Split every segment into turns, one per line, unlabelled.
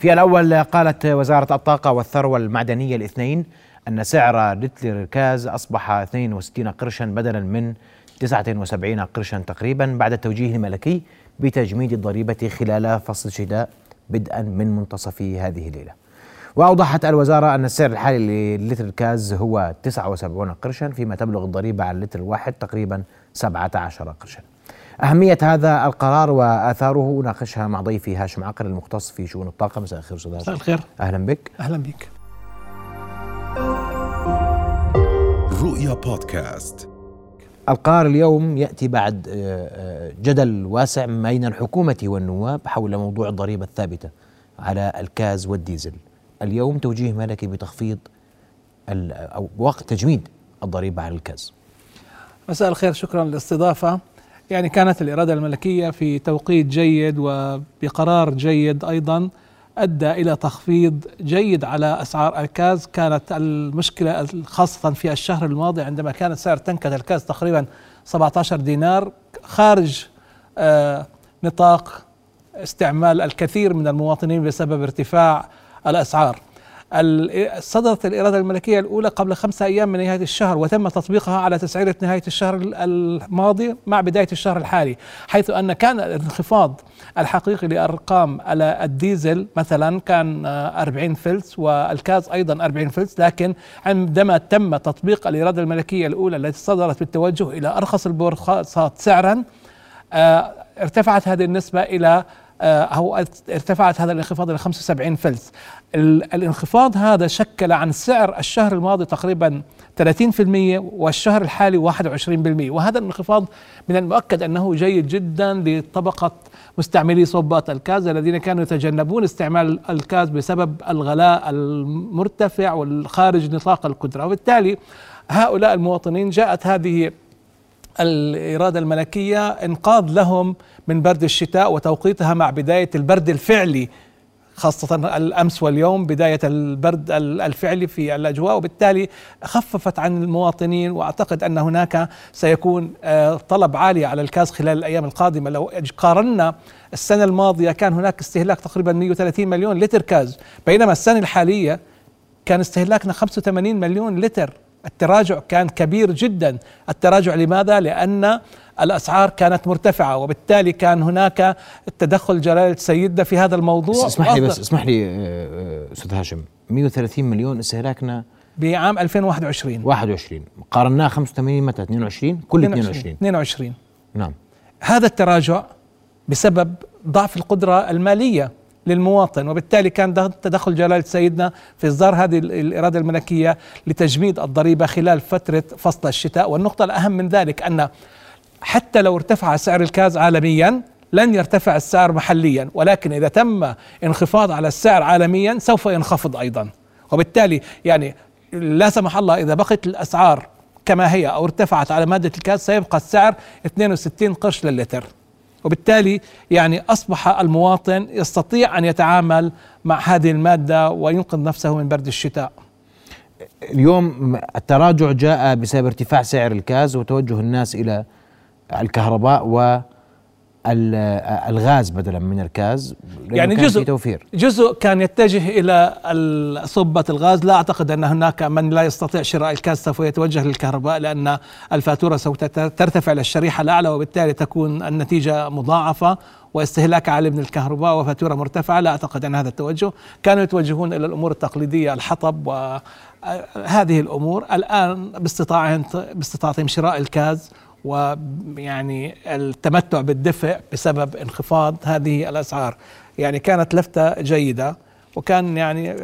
في الأول قالت وزارة الطاقة والثروة المعدنية الاثنين أن سعر لتر الكاز أصبح 62 قرشا بدلا من 79 قرشا تقريبا بعد التوجيه الملكي بتجميد الضريبة خلال فصل الشتاء بدءا من منتصف هذه الليلة. وأوضحت الوزارة أن السعر الحالي للتر الكاز هو 79 قرشا فيما تبلغ الضريبة على اللتر الواحد تقريبا 17 قرشا. أهمية هذا القرار وآثاره ناقشها مع ضيفي هاشم عقل المختص في شؤون الطاقة. مساء الخير أستاذ
مساء الخير.
أهلا بك.
أهلا بك.
رؤيا بودكاست. القرار اليوم يأتي بعد آه، آه، جدل واسع بين الحكومة والنواب حول موضوع الضريبة الثابتة على الكاز والديزل. اليوم توجيه ملكي بتخفيض أو وقت تجميد الضريبة على الكاز.
مساء الخير. شكرا للاستضافة. يعني كانت الإرادة الملكية في توقيت جيد وبقرار جيد أيضا أدى إلى تخفيض جيد على أسعار الكاز. كانت المشكلة خاصة في الشهر الماضي عندما كانت سعر تنكة الكاز تقريبا 17 دينار خارج آه نطاق استعمال الكثير من المواطنين بسبب ارتفاع الأسعار. صدرت الإرادة الملكية الأولى قبل خمسة أيام من نهاية الشهر وتم تطبيقها على تسعيرة نهاية الشهر الماضي مع بداية الشهر الحالي حيث أن كان الانخفاض الحقيقي لأرقام الديزل مثلا كان 40 فلس والكاز أيضا 40 فلس لكن عندما تم تطبيق الإرادة الملكية الأولى التي صدرت بالتوجه إلى أرخص البورصات سعرا آه، ارتفعت هذه النسبة إلى أو ارتفعت هذا الانخفاض إلى 75 فلس. الانخفاض هذا شكل عن سعر الشهر الماضي تقريبا 30% والشهر الحالي 21% وهذا الانخفاض من المؤكد أنه جيد جدا لطبقة مستعملي صبات الكاز الذين كانوا يتجنبون استعمال الكاز بسبب الغلاء المرتفع والخارج نطاق القدرة. وبالتالي هؤلاء المواطنين جاءت هذه الإرادة الملكية إنقاذ لهم من برد الشتاء وتوقيتها مع بداية البرد الفعلي خاصة الأمس واليوم بداية البرد الفعلي في الأجواء. وبالتالي خففت عن المواطنين وأعتقد أن هناك سيكون آه، طلب عالي على الكاز خلال الأيام القادمة. لو قارنا السنة الماضية كان هناك استهلاك تقريبا 130 مليون لتر كاز بينما السنة الحالية كان استهلاكنا 85 مليون لتر. التراجع كان كبير جدا. التراجع لماذا؟ لأن الأسعار كانت مرتفعة وبالتالي كان هناك تدخل جلالة سيدنا في هذا الموضوع.
اسمح لي بس اسمح لي آه، آه، أستاذ هاشم. 130 مليون استهلاكنا؟
بعام 2021
21 قارناه 85 متى؟ 22 كل
22 22
نعم.
هذا التراجع بسبب ضعف القدرة المالية. للمواطن وبالتالي كان تدخل جلالة سيدنا في إصدار هذه الإرادة الملكية لتجميد الضريبة خلال فترة فصل الشتاء. والنقطة الأهم من ذلك أن حتى لو ارتفع سعر الكاز عالميا لن يرتفع السعر محليا ولكن إذا تم انخفاض على السعر عالميا سوف ينخفض أيضا. وبالتالي يعني لا سمح الله إذا بقت الأسعار كما هي أو ارتفعت على مادة الكاز سيبقى السعر 62 قرش للتر وبالتالي يعني أصبح المواطن يستطيع أن يتعامل مع هذه المادة وينقذ نفسه من برد الشتاء.
اليوم التراجع جاء بسبب ارتفاع سعر الكاز وتوجه الناس إلى الكهرباء و الغاز بدلا من الكاز
يعني جزء توفير. جزء كان يتجه إلى صبة الغاز. لا أعتقد أن هناك من لا يستطيع شراء الكاز سوف يتوجه للكهرباء لأن الفاتورة سوف ترتفع للشريحه الأعلى وبالتالي تكون النتيجة مضاعفة واستهلاك عالي من الكهرباء وفاتورة مرتفعة. لا أعتقد أن هذا التوجه. كانوا يتوجهون إلى الأمور التقليدية الحطب وهذه الأمور. الآن باستطاعتهم باستطاعتهم شراء الكاز ويعني التمتع بالدفء بسبب انخفاض هذه الأسعار يعني كانت لفتة جيدة وكان يعني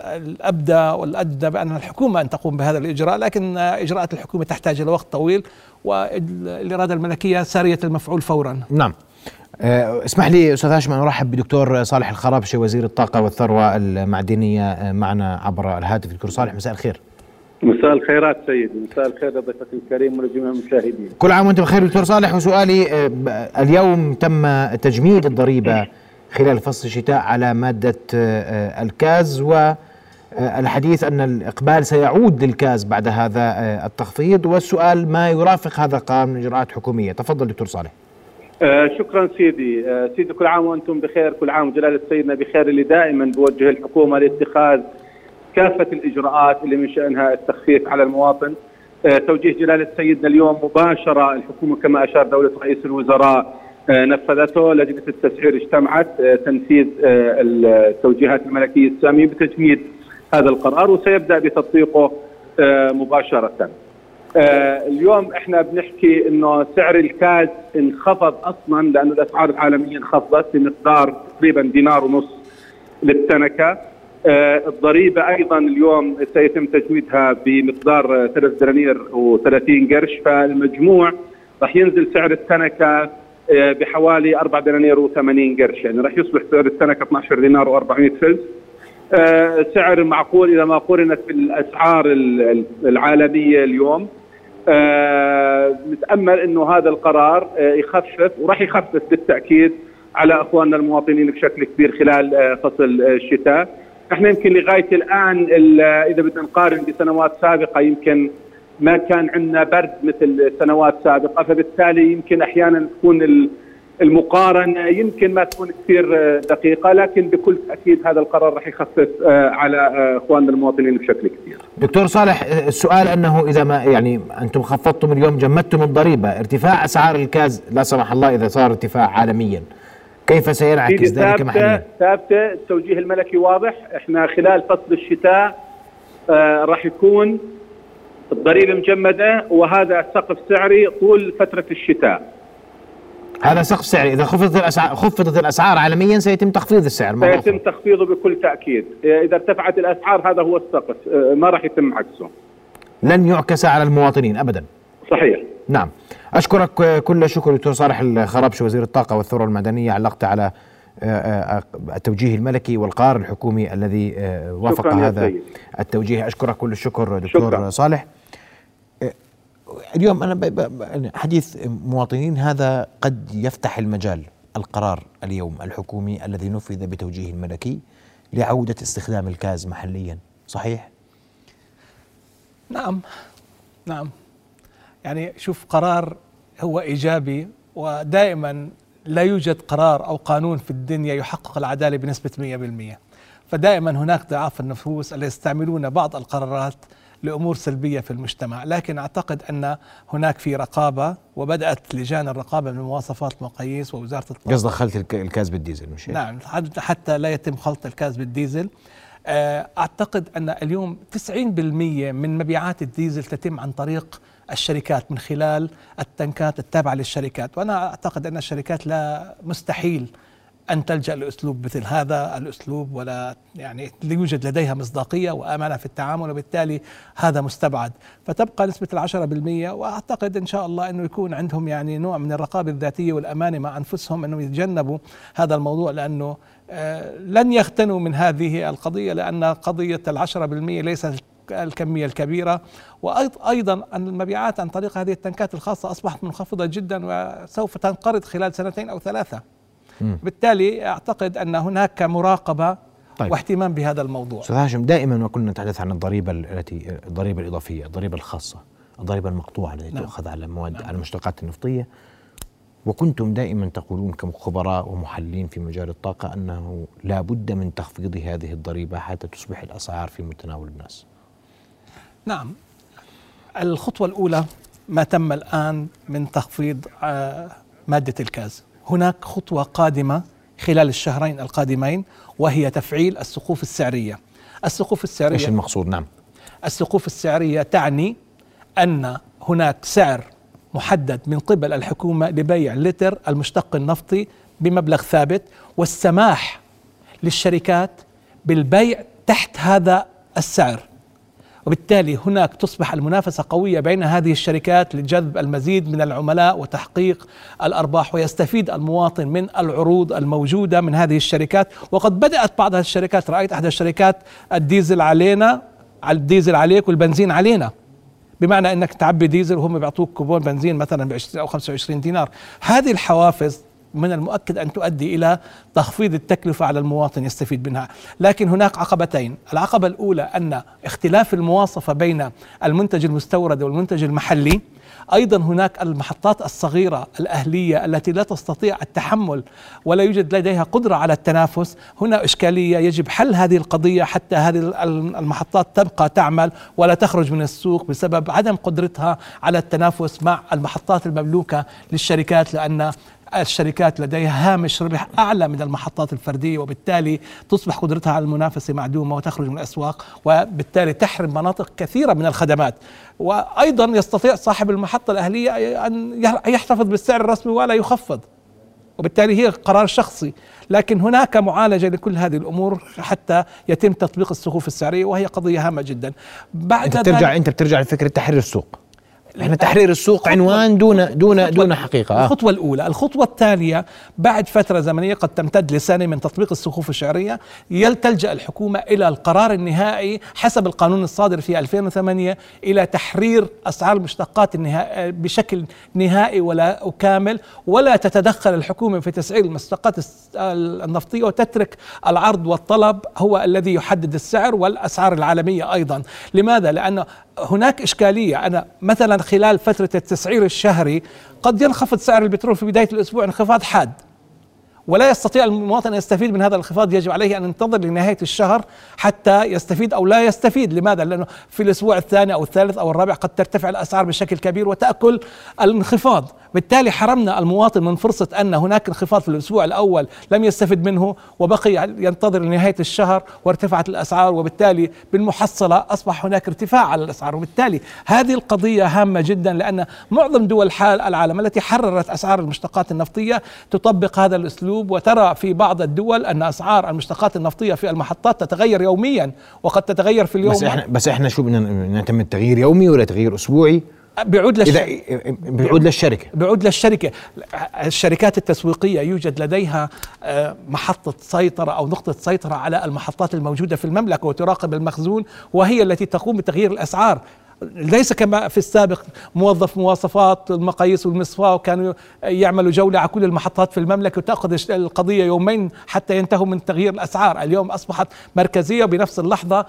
الأبدى والادى بان الحكومة أن تقوم بهذا الإجراء لكن إجراءات الحكومة تحتاج إلى وقت طويل والإرادة الملكية سارية المفعول فورا.
نعم. أه، اسمح لي أستاذ هاشم أن أرحب بدكتور صالح الخرابشي وزير الطاقة والثروة المعدنية معنا عبر الهاتف دكتور صالح مساء الخير.
مساء الخيرات سيدي مساء الخير لضيفك الكريم ولجميع المشاهدين.
كل عام وانت بخير دكتور صالح وسؤالي آه، اليوم تم تجميد الضريبة خلال فصل الشتاء على مادة آه، الكاز والحديث أن الإقبال سيعود للكاز بعد هذا آه، التخفيض والسؤال ما يرافق هذا القرار من إجراءات حكومية؟ تفضل دكتور صالح.
آه شكرا سيدي. آه سيدي كل عام وأنتم بخير كل عام وجلالة سيدنا بخير اللي دائما بوجه الحكومة لاتخاذ كافة الإجراءات اللي من شأنها التخفيف على المواطن آه توجيه جلاله سيدنا اليوم مباشرة الحكومة كما أشار دولة رئيس الوزراء آه نفذته لجنة التسعير اجتمعت آه تنفيذ التوجيهات الملكية السامية بتجميد هذا القرار وسيبدأ بتطبيقه مباشرة. اليوم إحنا بنحكي إنه سعر الكاز انخفض أصلا لأنه الأسعار العالمية انخفضت بمقدار تقريبا دينار ونص للتنكة الضريبة أيضا اليوم سيتم تجميدها بمقدار 3 دنانير و30 قرش فالمجموع راح ينزل سعر التنكة آه بحوالي 4 دنانير و80 قرش. يعني راح يصبح سعر التنكة 12 دينار و400 فلس. آه سعر معقول إذا ما قورنت بالأسعار العالمية اليوم. آه نتأمل إنه هذا القرار آه يخفف وراح يخفف بالتأكيد على أخواننا المواطنين بشكل كبير خلال آه فصل الشتاء. إحنا يمكن لغاية الآن إذا بدنا نقارن بسنوات سابقة يمكن ما كان عندنا برد مثل سنوات سابقة فبالتالي يمكن أحيانا تكون المقارنة يمكن ما تكون كثير دقيقة لكن بكل تأكيد هذا القرار راح يخفف على إخواننا المواطنين بشكل كبير.
دكتور صالح السؤال أنه إذا ما يعني أنتم خفضتم اليوم جمدتم الضريبة، ارتفاع أسعار الكاز لا سمح الله إذا صار ارتفاع عالميا كيف سينعكس ذلك محليا؟
ثابتة التوجيه الملكي واضح، إحنا خلال فصل الشتاء آه راح يكون الضريبة مجمدة وهذا سقف سعري طول فترة الشتاء.
هذا سقف سعري. إذا خفضت الأسعار خفضت الأسعار عالميا سيتم تخفيض السعر.
سيتم تخفيضه بكل تأكيد. إذا ارتفعت الأسعار هذا هو السقف. ما راح يتم عكسه.
لن يعكس على المواطنين ابدا.
صحيح.
نعم. أشكرك كل الشكر دكتور صالح الخرابش وزير الطاقة والثروه المعدنيه علقت على التوجيه الملكي والقرار الحكومي الذي وافق هذا التوجيه. أشكرك كل الشكر دكتور شكرا. صالح. اليوم أنا حديث مواطنين هذا قد يفتح المجال القرار اليوم الحكومي الذي نفذ بتوجيه الملكي لعودة استخدام الكاز محليا. صحيح؟
نعم. نعم. يعني شوف قرار هو إيجابي ودائما لا يوجد قرار أو قانون في الدنيا يحقق العدالة بنسبة 100% فدائما هناك ضعاف النفوس اللي يستعملون بعض القرارات لأمور سلبية في المجتمع، لكن أعتقد أن هناك في رقابة وبدأت لجان الرقابة من مواصفات المقاييس ووزارة الطاقه
قصدك خلط الكاز بالديزل مش
نعم حتى لا يتم خلط الكاز بالديزل. أعتقد أن اليوم 90% من مبيعات الديزل تتم عن طريق الشركات من خلال التنكات التابعة للشركات، وأنا أعتقد أن الشركات لا مستحيل أن تلجأ لأسلوب مثل هذا الأسلوب ولا يعني يوجد لديها مصداقية وأمانة في التعامل وبالتالي هذا مستبعد. فتبقى نسبة العشرة بالمية وأعتقد إن شاء الله أنه يكون عندهم يعني نوع من الرقابة الذاتية والأمانة مع أنفسهم أنه يتجنبوا هذا الموضوع لأنه آه لن يختنوا من هذه القضية لأن قضية العشرة بالمية ليست الكمية الكبيرة وأيضا أن المبيعات عن طريق هذه التنكات الخاصة أصبحت منخفضة جدا وسوف تنقرض خلال سنتين أو ثلاثة م. بالتالي أعتقد أن هناك مراقبة طيب. واهتمام بهذا الموضوع
أستاذ هاشم دائما ما كنا نتحدث عن الضريبة التي الضريبة الإضافية الضريبة الخاصة الضريبة المقطوعة التي نعم. تؤخذ على المواد نعم. على المشتقات النفطية وكنتم دائما تقولون كخبراء ومحللين في مجال الطاقة أنه لا بد من تخفيض هذه الضريبة حتى تصبح الأسعار في متناول الناس
نعم. الخطوة الأولى ما تم الآن من تخفيض مادة الكاز. هناك خطوة قادمة خلال الشهرين القادمين وهي تفعيل السقوف السعرية. السقوف السعرية
إيش المقصود؟ نعم.
السقوف السعرية تعني أن هناك سعر محدد من قبل الحكومة لبيع لتر المشتق النفطي بمبلغ ثابت والسماح للشركات بالبيع تحت هذا السعر. وبالتالي هناك تصبح المنافسة قوية بين هذه الشركات لجذب المزيد من العملاء وتحقيق الأرباح ويستفيد المواطن من العروض الموجودة من هذه الشركات. وقد بدأت بعض الشركات رأيت أحد الشركات الديزل علينا الديزل عليك والبنزين علينا. بمعنى إنك تعبي ديزل وهم بيعطوك كوبون بنزين مثلا ب 20 أو 25 دينار. هذه الحوافز من المؤكد أن تؤدي إلى تخفيض التكلفة على المواطن يستفيد منها، لكن هناك عقبتين، العقبة الأولى أن اختلاف المواصفة بين المنتج المستورد والمنتج المحلي. أيضا هناك المحطات الصغيرة الأهلية التي لا تستطيع التحمل ولا يوجد لديها قدرة على التنافس. هنا إشكالية. يجب حل هذه القضية حتى هذه المحطات تبقى تعمل ولا تخرج من السوق بسبب عدم قدرتها على التنافس مع المحطات المملوكة للشركات لأن الشركات لديها هامش ربح أعلى من المحطات الفردية وبالتالي تصبح قدرتها على المنافسة معدومة وتخرج من الأسواق وبالتالي تحرم مناطق كثيرة من الخدمات. وأيضا يستطيع صاحب المحطة الأهلية أن يحتفظ بالسعر الرسمي ولا يخفض. وبالتالي هي قرار شخصي. لكن هناك معالجة لكل هذه الأمور حتى يتم تطبيق السقوف السعرية وهي قضية هامة جدا.
بعد أنت بترجع أنت بترجع لفكرة تحرير السوق. إحنا تحرير السوق عنوان دون دون دون حقيقة
آه. الخطوة الأولى، الخطوة الثانية بعد فترة زمنية قد تمتد لسنه من تطبيق السقوف الشعرية تلجا الحكومة إلى القرار النهائي حسب القانون الصادر في 2008 إلى تحرير أسعار المشتقات النهائي بشكل نهائي ولا كامل ولا تتدخل الحكومة في تسعير المشتقات النفطية وتترك العرض والطلب هو الذي يحدد السعر والأسعار العالمية أيضا، لماذا؟ لأنه هناك إشكالية. أنا مثلا خلال فترة التسعير الشهري قد ينخفض سعر البترول في بداية الأسبوع انخفاض حاد. ولا يستطيع المواطن أن يستفيد من هذا الانخفاض يجب عليه أن ينتظر لنهاية الشهر حتى يستفيد أو لا يستفيد. لماذا؟ لأنه في الأسبوع الثاني أو الثالث أو الرابع قد ترتفع الأسعار بشكل كبير وتأكل الانخفاض. بالتالي حرمنا المواطن من فرصة أن هناك انخفاض في الأسبوع الأول لم يستفد منه وبقي ينتظر لنهاية الشهر وارتفعت الأسعار وبالتالي بالمحصلة أصبح هناك ارتفاع على الأسعار. وبالتالي هذه القضية هامة جدا لأن معظم دول حال العالم التي حررت أسعار المشتقات النفطية تطبق هذا الأسلوب وترى في بعض الدول أن أسعار المشتقات النفطية في المحطات تتغير يوميا وقد تتغير في اليوم.
بس إحنا بس إحنا شو بدنا نعتمد تغيير يومي ولا تغيير أسبوعي؟
بيعود
للشركة بيعود للشركة.
بيعود للشركة. الشركات التسويقية يوجد لديها آه، محطة سيطرة أو نقطة سيطرة على المحطات الموجودة في المملكة وتراقب المخزون وهي التي تقوم بتغيير الأسعار. ليس كما في السابق موظف مواصفات المقاييس والمصفاة وكانوا يعملوا جولة على كل المحطات في المملكة وتأخذ القضية يومين حتى ينتهوا من تغيير الأسعار. اليوم أصبحت مركزية بنفس اللحظة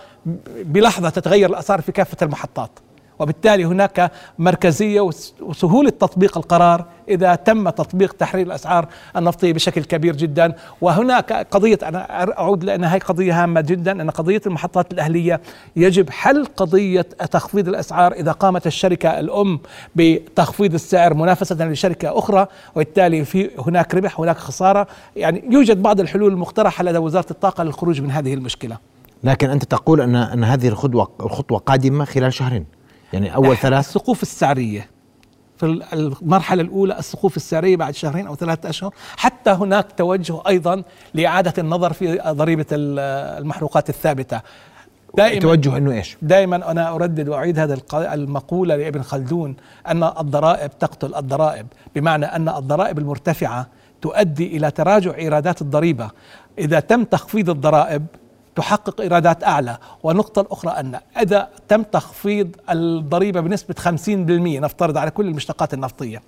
بلحظة تتغير الأسعار في كافة المحطات. وبالتالي هناك مركزية وسهولة تطبيق القرار إذا تم تطبيق تحرير الأسعار النفطية بشكل كبير جدا. وهناك قضية أنا أعود لأن هي قضية هامة جدا أن قضية المحطات الأهلية يجب حل قضية تخفيض الأسعار إذا قامت الشركة الأم بتخفيض السعر منافسة لشركة أخرى وبالتالي في هناك ربح هناك خسارة. يعني يوجد بعض الحلول المقترحة لدى وزارة الطاقة للخروج من هذه المشكلة.
لكن أنت تقول ان أن هذه الخطوه الخطوة قادمة خلال شهرين. يعني أول ثلاث
السقوف السعرية. في المرحلة الأولى السقوف السعرية بعد شهرين أو ثلاثة أشهر. حتى هناك توجه أيضا لإعادة النظر في ضريبة المحروقات الثابتة.
دائما توجه إنه إيش؟
دائما أنا أردد وأعيد هذا المقولة لابن خلدون أن الضرائب تقتل الضرائب بمعنى أن الضرائب المرتفعة تؤدي إلى تراجع إيرادات الضريبة. إذا تم تخفيض الضرائب تحقق إيرادات أعلى. والنقطه الأخرى أن إذا تم تخفيض الضريبة بنسبة 50% نفترض على كل المشتقات النفطية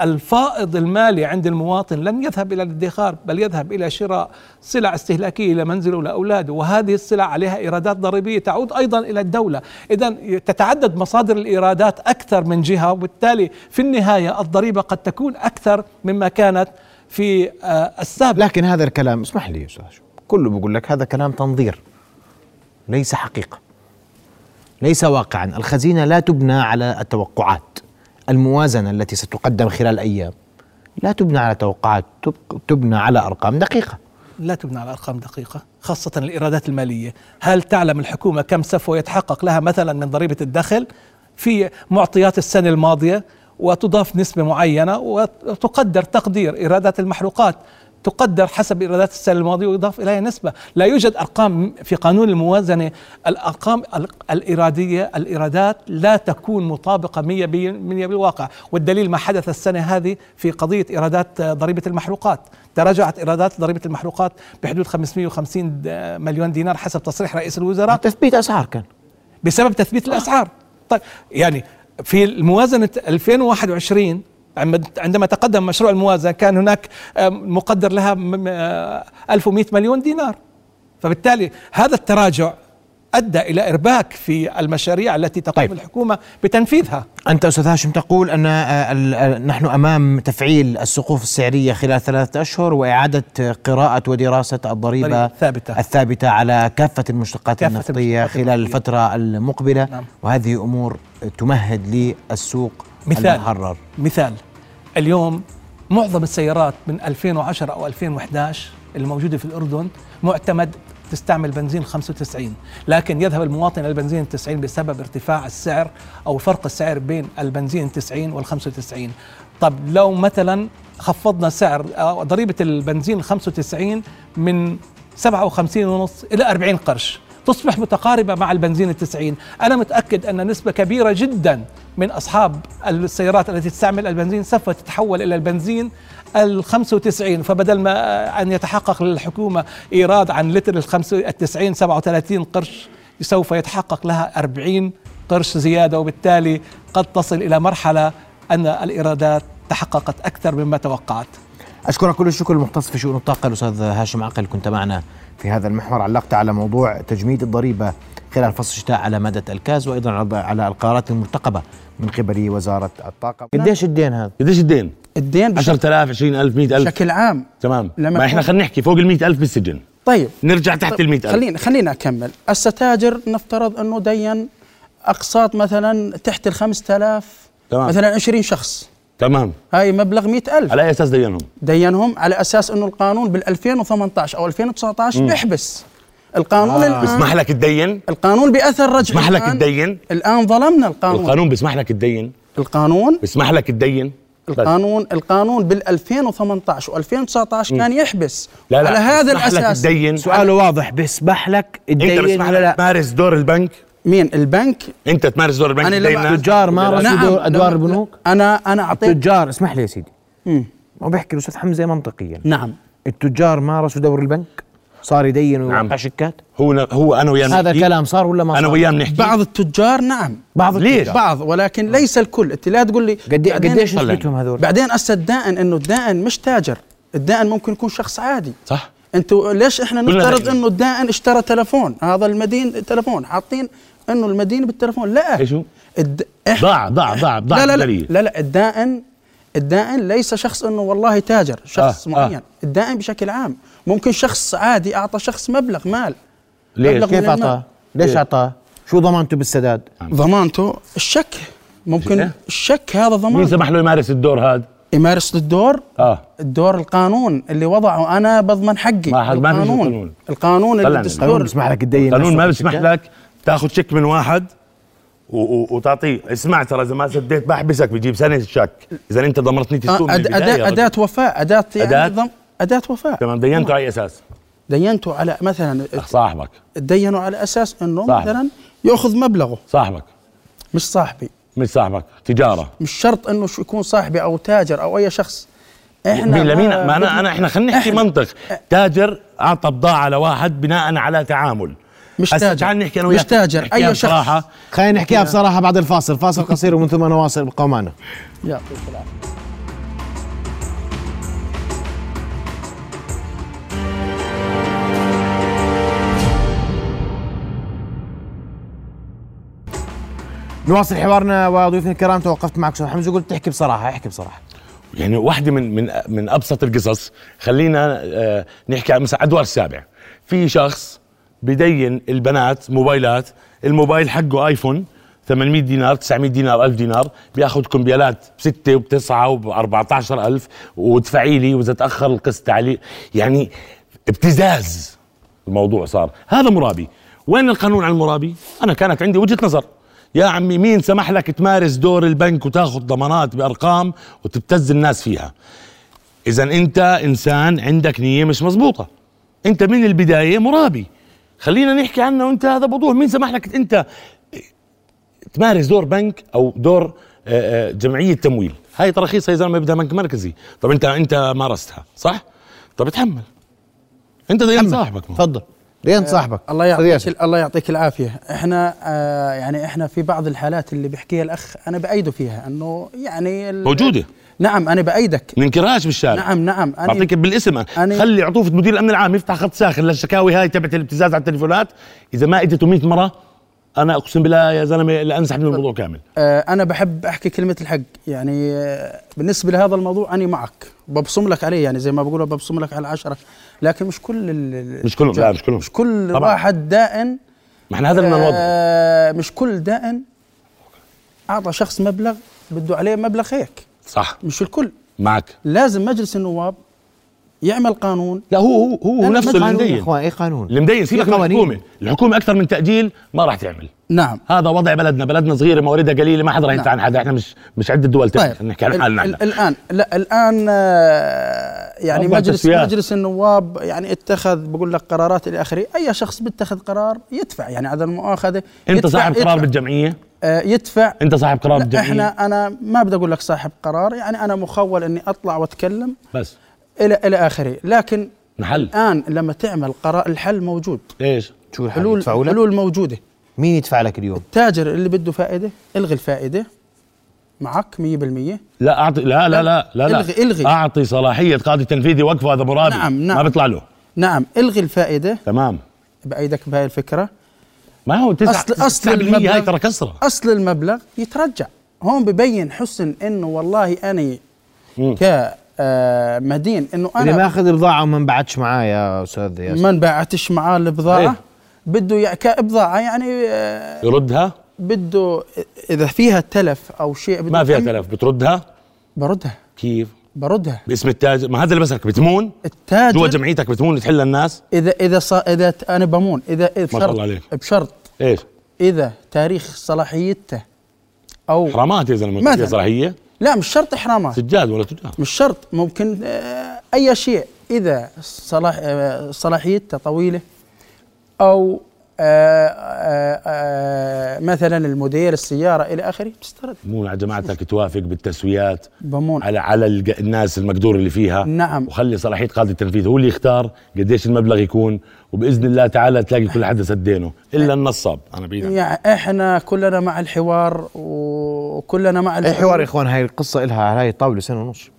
الفائض المالي عند المواطن لن يذهب إلى الادخار بل يذهب إلى شراء سلع استهلاكية لمنزله ولاولاده وهذه السلع عليها إيرادات ضريبية تعود أيضا إلى الدولة. اذا تتعدد مصادر الإيرادات أكثر من جهة وبالتالي في النهاية الضريبة قد تكون أكثر مما كانت في آه، السابق.
لكن هذا الكلام اسمح لي يا أستاذ كله بيقول لك هذا كلام تنظير ليس حقيقة ليس واقعا. الخزينة لا تبنى على التوقعات. الموازنة التي ستقدم خلال أيام لا تبنى على توقعات تبنى على أرقام دقيقة.
لا تبنى على أرقام دقيقة خاصة الإيرادات المالية. هل تعلم الحكومة كم سوف يتحقق لها مثلا من ضريبة الدخل في معطيات السنة الماضية وتضاف نسبة معينة وتقدر تقدير إيرادات المحروقات تقدر حسب ايرادات السنة الماضية ويضاف إليها نسبة، لا يوجد أرقام في قانون الموازنة. الأرقام الايراديه الايرادات لا تكون مطابقة 100% بالواقع، والدليل ما حدث السنة هذه في قضية ايرادات ضريبة المحروقات، تراجعت ايرادات ضريبة المحروقات بحدود 550 مليون دينار حسب تصريح رئيس الوزراء.
تثبيت أسعار كان.
بسبب تثبيت الأسعار. طيب يعني في الموازنة 2021 عندما تقدم مشروع الموازنة كان هناك مقدر لها 1100 مليون دينار فبالتالي هذا التراجع أدى إلى إرباك في المشاريع التي تقوم طيب. الحكومة بتنفيذها.
أنت أستاذ هاشم تقول أن آه، نحن أمام تفعيل السقوف السعرية خلال ثلاثة أشهر وإعادة قراءة ودراسة الضريبة الثابته الثابتة على كافة المشتقات كافة النفطيه خلال الفترة المقبلة نعم. وهذه أمور تمهد للسوق
مثال. المحرر. مثال. اليوم معظم السيارات من 2010 أو 2011 الموجوده في الأردن معتمد تستعمل بنزين 95 لكن يذهب المواطن إلى البنزين 90 بسبب ارتفاع السعر أو فرق السعر بين البنزين 90 وال 95 طب لو مثلا خفضنا سعر ضريبة البنزين 95 من 57 ونص إلى 40 قرش. تصبح متقاربة مع البنزين التسعين. أنا متأكد أن نسبة كبيرة جدا من أصحاب السيارات التي تستعمل البنزين سوف تتحول إلى البنزين ال 95 فبدل ما أن يتحقق للحكومة إيراد عن لتر ال 90 37 قرش سوف يتحقق لها 40 قرش زيادة. وبالتالي قد تصل إلى مرحلة أن الإيرادات تحققت أكثر مما توقعت.
أشكرك كل الشكر المختص في شؤون الطاقة الأستاذ هاشم عقل. كنت معنا في هذا المحور. علقت على موضوع تجميد الضريبة خلال فصل الشتاء على مدى الكاز وأيضا على القرارات المرتقبة من قبل وزارة الطاقة. قديش الدين هذا؟
قديش الدين؟
الدين
10000 20000 100000
بشكل عام.
تمام. لما ما إحنا خلينا نحكي فوق ال 100000 بالسجن.
طيب.
نرجع تحت طيب. ال 100000
خلينا خلينا أكمل. هسه تاجر نفترض أنه دين أقساط مثلا تحت ال 5000 تمام. مثلا 20 شخص.
تمام.
هاي مبلغ 100000
على أي أساس دينهم؟
دينهم على أساس إنه القانون بال 2018 أو 2019 م. بيحبس القانون آه.
الآن بيسمح لك تدين؟
القانون بأثر رجعي
بيسمح لك تدين؟
الآن ظلمنا القانون.
القانون بيسمح لك تدين؟
القانون
بيسمح لك تدين؟
القانون القانون بال 2018 و2019 كان يحبس. لا لا. على هذا الأساس.
تدين. سؤاله واضح بيسمح لك تدين
أنت بيسمح لك تمارس دور البنك؟
مين؟ البنك؟
أنت تمارس دور البنك
أنا التجار مارسوا نعم. دور أدوار البنوك؟
أنا أنا اعطيت
التجار اسمح لي يا سيدي. ما بيحكي الأستاذ حمزة منطقيا.
نعم.
التجار مارسوا دور البنك؟ صار يدين ويوقع نعم. شيكات
هو هو أنا وياه
هذا الكلام صار ولا ما صار؟
أنا وياه بنحكي
بعض التجار نعم.
بعض
ليش؟ التجار. بعض ولكن ليس الكل. أنت لا تقول لي
قد قديش نسبتهم هذول؟
بعدين هسه الدائن إنه الدائن مش تاجر. الدائن ممكن يكون شخص عادي.
صح.
أنتوا ليش إحنا نفترض إنه الدائن اشترى تلفون؟ هذا المدين تلفون. حاطين إنه المدين بالتلفون لا.
إيش هو؟ الد... ضاع ضاع ضاع ضاع
لا لا, لا. لا لا. الدائن الدائن ليس شخص إنه والله تاجر شخص آه, آه. معين. آه. الدائن بشكل عام. ممكن شخص عادي أعطى شخص مبلغ مال.
ليش؟ كيف أعطاه؟ ليش إيه. أعطاه؟ شو ضمانته بالسداد؟
ضمانته الشك. ممكن إيه؟ الشك هذا ضمان.
مين سمح له يمارس الدور هذا؟
يمارس الدور؟
آه.
الدور القانون اللي وضعه. أنا بضمن حقي.
ما
القانون. القانون
اللي الدستور بيسمح لك تدين
القانون ما بيسمح لك. تاخذ شيك من واحد وتعطيه. اسمع ترى إذا ما سديت بحبسك بجيب سنه الشك إذا أنت ضمرتني تسوق
آه أداة, أداة وفاء أداة يعني أداة؟ أداة وفاء.
تمام دينته على أي أساس؟
دينته على مثلا
صاحبك.
دينوا على أساس إنه صاحبك. مثلا يأخذ مبلغه.
صاحبك.
مش صاحبي.
مش صاحبك تجارة.
مش شرط شو يكون صاحبي أو تاجر أو أي شخص.
إحنا لمين؟ ما أنا انا إحنا خلينا نحكي منطق. تاجر أعطى بضاعة لواحد بناء على تعامل.
مش تاجر.
نحكي أنا
مش تاجر. اي شخص.
خلينا نحكيها بصراحة بعد الفاصل. فاصل قصير ومن ثم نواصل ابقوا معنا.
يعطيك العافيه
نواصل حوارنا وضيوفنا الكرام. توقفت معك أستاذ حمزة قلت تحكي بصراحة احكي بصراحة.
يعني واحدة من من من أبسط القصص. خلينا آه، نحكي مثلا أدوار السابع. في شخص بدين البنات موبايلات. الموبايل حقه آيفون 800 دينار 900 دينار 1000 دينار. بياخذ كمبيالات بستة وبتسعة وب 14000 وادفعي لي وإذا تأخر القسط علي. يعني ابتزاز الموضوع صار. هذا مرابي. وين القانون على المرابي؟ أنا كانت عندي وجهة نظر. يا عمي مين سمح لك تمارس دور البنك وتاخذ ضمانات بأرقام وتبتز الناس فيها؟ اذا أنت إنسان عندك نية مش مزبوطه أنت من البداية مرابي. خلينا نحكي عنه وانت هذا بوضوح. مين سمح لك انت تمارس دور بنك أو دور آه، آه، جمعية تمويل؟ هاي تراخيص يا زلمة بدها بنك مركزي. طب انت انت مارستها صح؟ طب اتحمل انت دين صاحبك
تفضل. دين آه، صاحبك.
الله يعطيك الله يعطيك العافية. إحنا آه يعني إحنا في بعض الحالات اللي بيحكيها الأخ أنا بأيده فيها إنه يعني
موجودة.
نعم أنا بأيدك.
ننكرهاش بالشارع
نعم نعم أنا
بعطيك بالاسم.
أنا-
خلي عطوفة مدير الأمن العام يفتح خط ساخن للشكاوي هاي تبعت الابتزاز على التليفونات. إذا ما اجته 100 مرة أنا أقسم بالله يا زلمة لأنسحب من الموضوع كامل.
آه، أنا بحب أحكي كلمة الحق. يعني آه، بالنسبة لهذا الموضوع أنا معك. ببصم لك عليه يعني زي ما بقولوا ببصم لك على العشرة. لكن مش كل ال-
مش كلهم لا مش كلهم.
مش كل
طبعاً.
واحد دائن.
ما إحنا هذا اللي نوضحه
آه، مش كل دائن أعطى شخص مبلغ بده عليه مبلغ هيك.
صح.
مش الكل.
معك.
لازم مجلس النواب يعمل قانون.
لا هو هو هو نفسه اللي مدين
اخوان اي قانون؟
اللي مدين سيبك
في
من. الحكومة الحكومة أكثر من تأجيل ما راح تعمل.
نعم.
هذا وضع بلدنا بلدنا صغيرة مواردها قليلة ما حدا راح يدفع
نعم.
عن حدا إحنا مش مش عدة دول تانية
طيب.
نحكي عن
ال-
حالنا
الآن لا الآن آه، يعني مجلس
تسويات.
مجلس النواب يعني اتخذ بقول لك قرارات إلى آخره. أي شخص بيتخذ قرار يدفع. يعني عدم
المؤاخذة
أنت
صاحب قرار.
بالجمعية؟ يدفع.
أنت صاحب قرار
لا
بالجمعيه
إحنا أنا ما بدي أقول لك صاحب قرار يعني أنا مخول إني أطلع وأتكلم
بس.
إلى إلى آخره. لكن
نحل.
الآن لما تعمل قرار الحل موجود.
إيش؟
شو الحل؟
حلول
يدفعوا لك؟
حلول موجودة.
مين يدفع لك اليوم؟
التاجر اللي بده فائدة الغي الفائدة. معك 100%
لا أعطي لا لا لا لا, لا.
الغي- الغي.
أعطي صلاحية قاضي تنفيذي وقفه هذا مرابي
نعم، نعم.
ما بيطلع له.
نعم الغي الفائدة.
تمام.
بأيدك بهاي الفكرة.
ما هو تسعة
أصل- أصل
9%
المبلغ-
هاي ترى كسرة.
أصل المبلغ يترجع. هون ببين حسن إنه والله أنا
مم.
كمدين إنه
اللي
أنا
ماخذ البضاعه وما انبعتش معاه يا أستاذ ياسر.
ما انباعتش معاه البضاعة؟
إيه.
بده كبضاعه يعني آه،
يردها؟
بده إذا فيها تلف أو شيء بده
ما فيها تلف بتردها؟
بردها.
كيف؟
بردها
باسم التاجر ما هذا اللي بسك بتمون؟ جوا
التاجر
جمعيتك بتمون تحل الناس؟
اذا إذا صا إذا أنا بمون. اذا إذا
شاء
بشرط
الله عليك.
بشرط
إيش؟
إذا تاريخ صلاحيته أو
حرامات يا زلمة
مثلاً.
صلاحية؟
لا مش شرط إحرامات.
سجاد ولا تجار؟
مش شرط ممكن آه، أي شيء. إذا صلاح آه، صلاحيته طويلة أو آه، آه، آه، مثلا الموديل السيارة إلى آخره. بتسترد
مو على جماعتك توافق بالتسويات
بمون.
على على الناس المقدور اللي فيها؟
نعم.
وخلي صلاحية قاضي التنفيذ هو اللي يختار قديش المبلغ يكون وبإذن الله تعالى تلاقي كل حدا سدينه إلا النصاب. أنا بعيد.
يعني إحنا كلنا مع الحوار وكلنا مع
أي حوار يا إخوان؟ هاي القصة إلها هاي طاولة سنة ونص.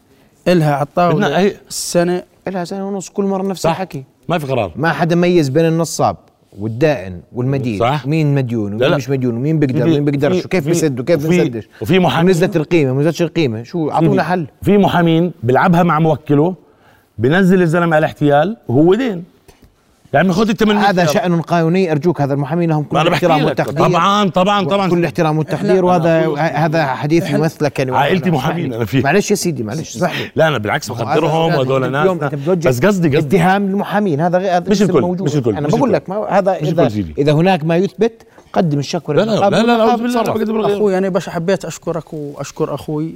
إلها على الطاولة
هي-
السنة
إلها سنة ونص كل مرة نفس الحكي.
ما في قرار.
ما حدا ميز بين النصاب. والدائن والمدين.
صح.
مين مديون
لا
ومين
لا.
مش مديون ومين بيقدر ومين بيقدرش وكيف بيسد وكيف بيسدش؟
وفي محامي-
ونزلت القيمة ما نزلتش القيمة. شو أعطونا حل.
في محامين بيلعبها مع موكله بنزل الزلمة على احتيال وهو دين. يعني خذ انت من
هذا شأن قانوني ارجوك هذا المحامين لهم كل
أنا
الاحترام والتقدير
طبعا طبعا طبعا
كل الاحترام والتقدير وهذا هذا حديث يمثلك يعني
عائلتي محامين أنا فيه.
معلش يا سيدي معلش لي
لا أنا بالعكس بقدرهم وهذول ناس بس قصدي قصدي
اتهام للمحامين هذا غير هذا
مش الكل،
موجود.
مش الكل، أنا
بقول. لك ما هذا اذا. اذا هناك ما يثبت قدم الشكوى
لا لا لا لا لا.
أخوي أنا باش حبيت اشكرك واشكر أخوي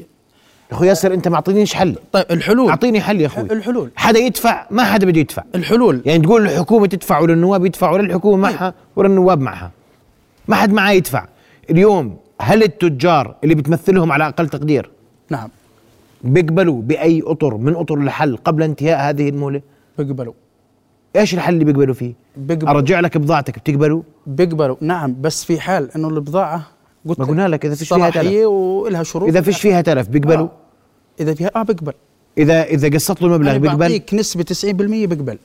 أخوي ياسر أنت ما أعطينيش حل.
طيب الحلول.
أعطيني حل يا أخوي.
الحلول.
حدا يدفع ما حدا بده يدفع.
الحلول.
يعني تقول الحكومة تدفع ولا النواب يدفعوا ولا الحكومة معها ولا النواب معها. ما حد معاه يدفع. اليوم هل التجار اللي بتمثلهم على أقل تقدير؟
نعم.
بيقبلوا بأي أطر من أطر الحل قبل انتهاء هذه المهله
بيقبلوا.
إيش الحل اللي بيقبلوا فيه؟
بيقبلوا.
أرجع لك بضاعتك بتقبلوا؟
بيقبلوا. نعم بس في حال إنه البضاعة قلت
ما قلنا لك إذا فيش فيها تلف.
ولها شروط.
إذا فيش فيها تلف بيقبلوا؟
آه. إذا فيها آه بيقبل.
إذا إذا قسط له المبلغ
أنا
بيقبل؟
بعطيك نسبة 90% بيقبل.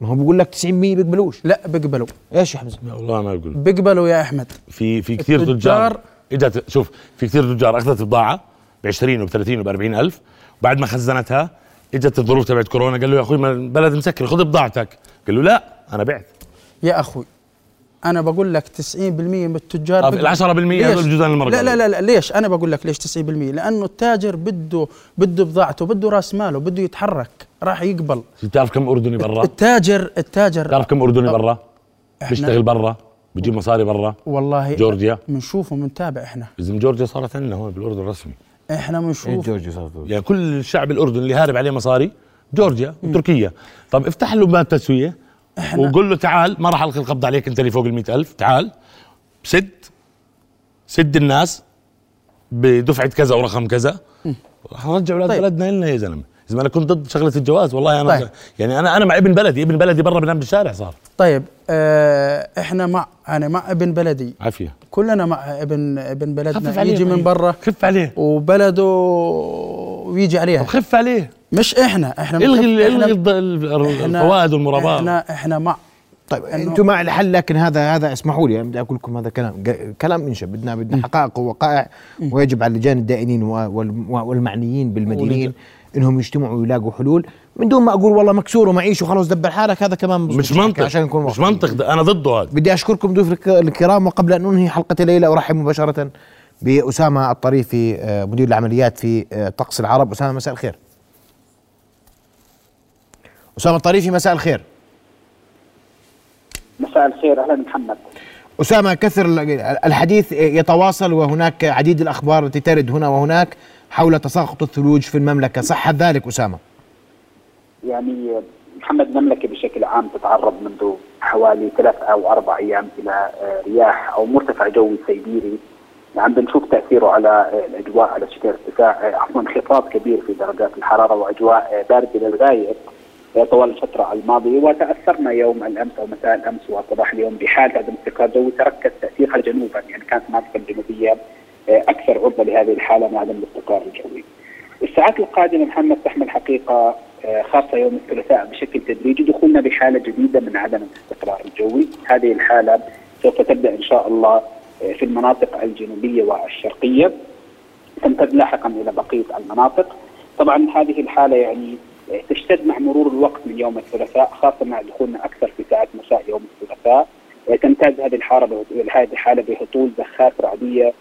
ما هو بقول لك 90% بيقبلوش.
لا بيقبلوا.
إيش يا
حمزة؟ والله ما بقول
بيقبلوا يا أحمد.
في في كثير تجار إجت شوف في كثير تجار أخذت بضاعة ب 20 وب 30 وب 40 ألف. وبعد ما خزنتها إجت الظروف تبعت كورونا قال له يا أخوي ما البلد مسكر خذ بضاعتك. قال له لا أنا بعت.
يا أخوي. أنا بقول لك 90% من التجار
طب. ال 10% هذول؟ الجزء المرة
لا لا لا, لا ليش؟ أنا بقول لك ليش 90% لأنه التاجر بده بده بضاعته بده رأس ماله بده يتحرك راح يقبل.
بتعرف كم أردني برا؟
التاجر التاجر
بتعرف كم أردني برا؟
إحنا-
بيشتغل برا بيجيب مصاري برا.
والله
جورجيا.
بنشوفه بنتابع إحنا.
إذا جورجيا صارت عندنا هون بالأردن رسمي.
إحنا
إيه
بنشوف
جورجي صار
يعني كل الشعب الأردني اللي هارب عليه مصاري جورجيا وتركيا. طب افتح له باب تسوية. وقول له تعال ما راح ألقي القبض عليك أنت اللي فوق ال ألف. تعال سد سد الناس بدفعة كذا ورقم كذا. راح نرجع أولاد
طيب.
بلدنا لنا يا زلمة. إذا أنا كنت ضد شغلة الجواز والله أنا
طيب.
يعني أنا أنا مع ابن بلدي ابن بلدي برا بنام بالشارع صار.
طيب آه إحنا مع أنا مع ابن بلدي.
عافية.
كلنا مع ابن ابن بلدنا. يجي من
طيب.
برا.
خف عليه.
وبلده ويجي عليها.
طب خف عليه.
مش إحنا إحنا
الغي الغي الفوائد والمراباه
إحنا إحنا مع.
طيب أنتم مع الحل لكن هذا هذا اسمحوا لي بدي أقول لكم هذا كلام. كلام انشا بدنا بدنا حقائق ووقائع ويجب على اللجان الدائنين والمعنيين بالمدينين إنهم يجتمعوا ويلاقوا حلول. من دون ما أقول والله مكسور ومعيش وخلاص دبر حالك هذا كمان
مش
بزبط.
منطق.
عشان نكون
مش. منطق. ده أنا ضده هذا.
بدي أشكركم ضيوف الك- الكرام وقبل أن أنهي حلقة الليلة أرحب مباشرة. بأسامة الطريفي آه، مدير العمليات في آه، طقس العرب. أسامة مساء الخير. أسامة الطريفي مساء الخير.
مساء الخير. أهلا محمد.
أسامة كثر ال- الحديث يتواصل وهناك عديد الأخبار التي ترد هنا وهناك حول تساقط الثلوج في المملكة. صح ذلك أسامة؟
يعني محمد المملكة بشكل عام تتعرض منذ حوالي ثلاث أو أربع أيام إلى آه، رياح أو مرتفع جوي سيبيري. عم بنشوف تأثيره على الأجواء على شكل ارتفاع عفوا انخفاض كبير في درجات الحرارة وأجواء باردة للغاية طوال الفترة الماضية. وتأثرنا يوم الأمس أو مساء الأمس وصباح اليوم بحاله عدم استقرار جوي تركز تاثيرها جنوبا يعني كانت المناطق الجنوبية آه، أكثر عرضة لهذه الحالة من عدم الاستقرار الجوي. الساعات القادمة محمد تحمل حقيقة آه، خاصة يوم الثلاثاء بشكل تدريجي. دخولنا بحالة جديدة من عدم الاستقرار الجوي، هذه الحالة سوف تبدأ إن شاء الله في المناطق الجنوبية والشرقية تمتد لاحقا إلى بقية المناطق. طبعا هذه الحالة يعني تشتد مع مرور الوقت من يوم الثلاثاء خاصة مع دخولنا أكثر في ساعات مساء يوم الثلاثاء. تمتاز هذه الحارة به- هذه الحالة بهطول زخات رعدية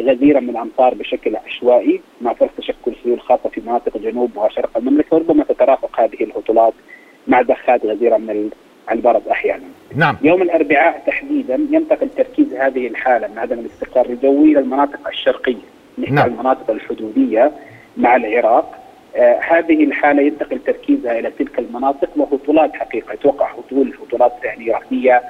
غزيرة من الأمطار بشكل عشوائي مع فرص تشكل سيول خاصة في مناطق جنوب وشرق المملكة وربما تترافق هذه الهطولات مع زخات غزيرة من البرد أحيانا.
نعم
يوم الأربعاء تحديدا ينتقل تركيز هذه الحالة من عدم الاستقرار الجوي إلى المناطق الشرقية، نحكي
نعم.
المناطق الحدودية مع العراق. آه هذه الحالة ينتقل تركيزها إلى تلك المناطق وهطولات حقيقة يتوقع هطول هطولات يعني رعديه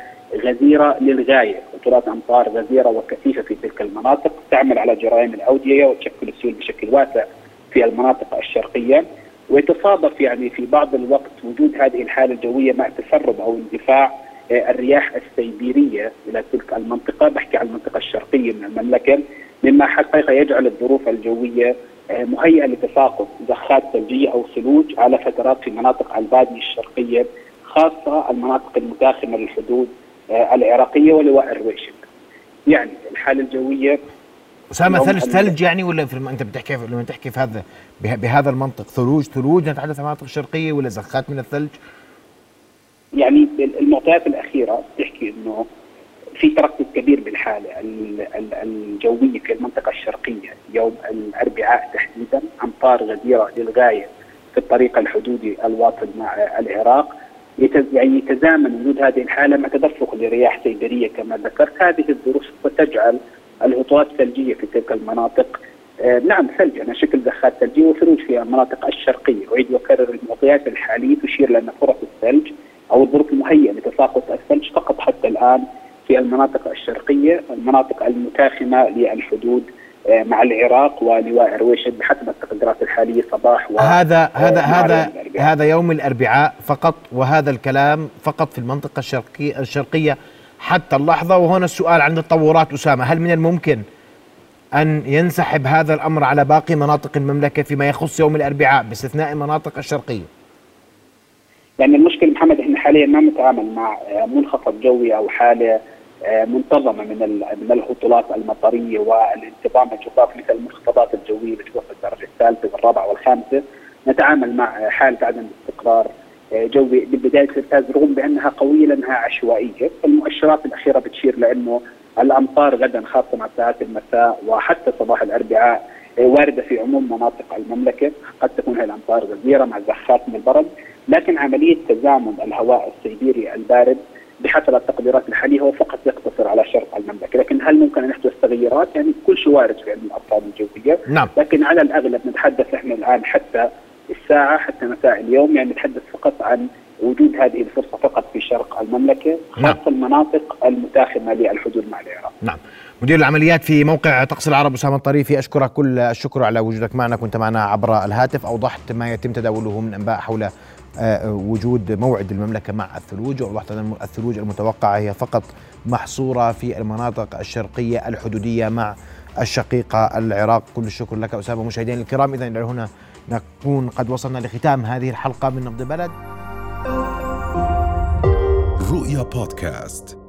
غزيرة للغاية، هطولات أمطار غزيرة وكثيفة في تلك المناطق تعمل على جرائم الأودية وتشكل السيول بشكل واسع في المناطق الشرقية. ويتصادف يعني في بعض الوقت وجود هذه الحالة الجوية مع تسرب أو اندفاع آه، الرياح السيبيرية إلى تلك المنطقة، بحكي عن المنطقة الشرقية من المملكة، مما حقيقة يجعل الظروف الجوية آه، مهيئة لتساقط زخات ثلجية أو ثلوج على فترات في مناطق البادية الشرقية خاصة المناطق المتاخمه للحدود آه، العراقية ولواء الرويشد. يعني الحالة
الجوية
يوم
ثلج ثلج يعني ولا في الم... أنت بتحكي لما تحكي في هذا به... بهذا المنطق. ثلوج ثلوج نتحدث عن المناطق الشرقية ولا زخات من الثلج؟
يعني المعطيات الأخيرة تحكي إنه في تركز كبير بالحالة. ال- ال- الجوية في المنطقة الشرقية يوم الأربعاء تحديدا أمطار غزيرة للغاية في الطريق الحدودي الواصل مع العراق. يعني يتزامن وجود هذه الحالة مع تدفق لرياح سيبرية كما ذكرت. هذه الظروف سوف تجعل الهطولات الثلجية في تلك المناطق آه، نعم ثلج على شكل زخات ثلجيه وثلوج في المناطق الشرقية، اعيد واكرر المعطيات الحالية تشير لأن فرص الثلج أو الظروف المهيئة لتساقط الثلج فقط حتى الآن في المناطق الشرقية، المناطق المتاخمة للحدود آه، مع العراق ولواء رويشد بحسب التقديرات الحالية صباح و
هذا هذا
آه،
هذا
الأربعاء.
هذا يوم الأربعاء فقط وهذا الكلام فقط في المنطقة الشرقية الشرقية حتى اللحظة وهنا السؤال عن التطورات أسامة هل من الممكن أن ينسحب هذا الأمر على باقي مناطق المملكة فيما يخص يوم الأربعاء باستثناء المناطق الشرقية؟
لأن المشكلة محمد إحنا حاليا ما نتعامل مع آه، منخفض جوي أو حالة آه، منتظمة من من الهطولات المطرية والانتظام الجغرافي مثل المنخفضات الجوية اللي توصل الدرجة الثالثة والرابعة والخامسة؟ نتعامل مع آه، حاله عدم استقرار جوي ببدايه الارتاز رغم بأنها قوية لأنها عشوائية، المؤشرات الأخيرة بتشير لأنه الأمطار غدا خاصة مع ساعات المساء وحتى صباح الأربعاء آه، واردة في عموم مناطق المملكة، قد تكون هذه الأمطار غزيرة مع زخات من البرد، لكن عملية تزامن الهواء السيبيري البارد بحسب التقديرات الحالية هو فقط يقتصر على شرق المملكة، لكن هل ممكن أن يحدث تغيرات؟ يعني كل شيء وارد في علم الارصاد الجوية،
نعم.
لكن على الأغلب نتحدث إحنا الآن حتى الساعة حتى مساء اليوم يعني نتحدث فقط عن وجود هذه الفرصة فقط في شرق المملكة
نعم.
خاصة المناطق المتاخمة للحدود مع العراق.
نعم. مدير العمليات في موقع طقس العرب أسامة الطريفي أشكرك كل الشكر على وجودك معنا. كنت معنا عبر الهاتف. أوضحت ما يتم تداوله من أنباء حول آه، وجود موعد المملكة مع الثلوج. وأوضحت أن الثلوج المتوقعة هي فقط محصورة في المناطق الشرقية الحدودية مع الشقيقة العراق. كل الشكر لك أسامة. مشاهدينا الكرام إذا إلى هنا نكون قد وصلنا لختام هذه الحلقة من نبض بلد
رؤيا بودكاست.